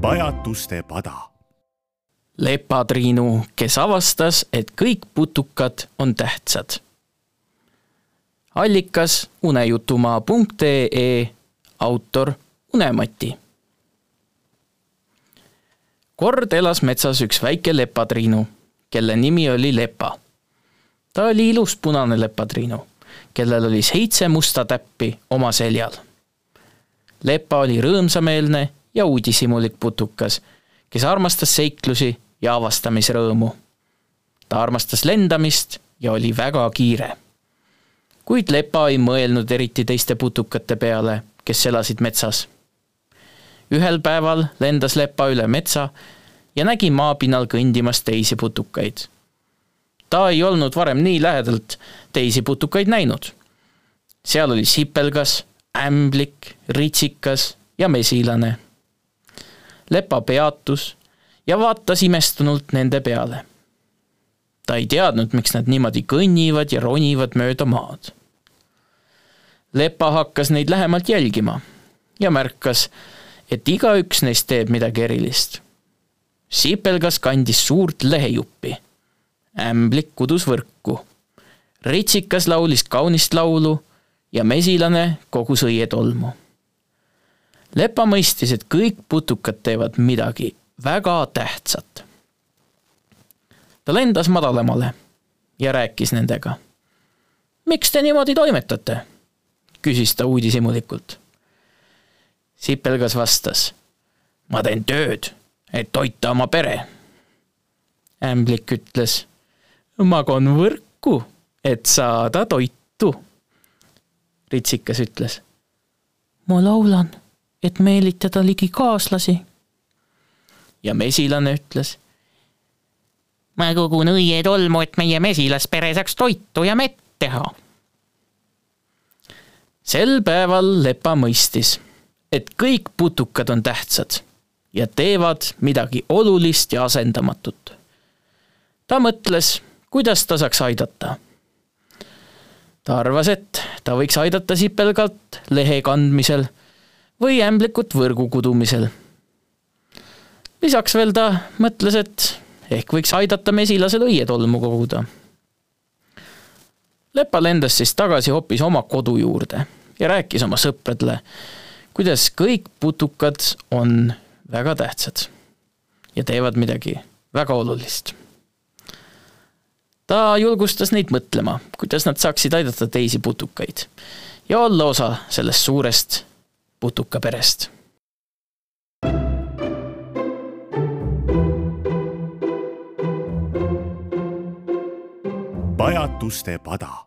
pajatuste pada. lepatriinu, kes avastas, et kõik putukad on tähtsad. allikas unejutumaa.ee, autor Unemati. kord elas metsas üks väike lepatriinu, kelle nimi oli Lepa. ta oli ilus punane lepatriinu, kellel oli seitse musta täppi oma seljal. Lepa oli rõõmsameelne ja uudishimulik putukas, kes armastas seiklusi ja avastamisrõõmu. ta armastas lendamist ja oli väga kiire. kuid Lepa ei mõelnud eriti teiste putukate peale, kes elasid metsas. ühel päeval lendas Lepa üle metsa ja nägi maapinnal kõndimas teisi putukaid. ta ei olnud varem nii lähedalt teisi putukaid näinud. seal oli sipelgas, ämblik, ritsikas ja mesilane Lepa peatus ja vaatas imestunult nende peale. ta ei teadnud, miks nad niimoodi kõnnivad ja ronivad mööda maad. Lepa hakkas neid lähemalt jälgima ja märkas, et igaüks neist teeb midagi erilist. sipelgas kandis suurt lehejuppi, ämblik kudus võrku, ritsikas laulis kaunist laulu ja mesilane kogus õietolmu Lepa mõistis, et kõik putukad teevad midagi väga tähtsat. ta lendas madalamale ja rääkis nendega. miks te niimoodi toimetate? küsis ta uudishimulikult. sipelgas vastas. ma teen tööd, et toita oma pere. ämblik ütles. magan võrku, et saada toitu. ritsikas ütles. ma laulan et meelitada ligi kaaslasi. ja mesilane ütles. ma kogun õietolmu, et meie mesilaspere saaks toitu ja mett teha. sel päeval Lepa mõistis, et kõik putukad on tähtsad ja teevad midagi olulist ja asendamatut. ta mõtles, kuidas ta saaks aidata ta arvas, et ta võiks aidata sipelgalt lehe kandmisel või ämblikut võrgu kudumisel. lisaks veel ta mõtles, et ehk võiks aidata mesilasel õietolmu koguda. Lepa lendas siis tagasi hoopis oma kodu juurde ja rääkis oma sõpradele, kuidas kõik putukad on väga tähtsad ja teevad midagi väga olulist. ta julgustas neid mõtlema, kuidas nad saaksid aidata teisi putukaid ja olla osa sellest suurest putukaperest. pajatuste pada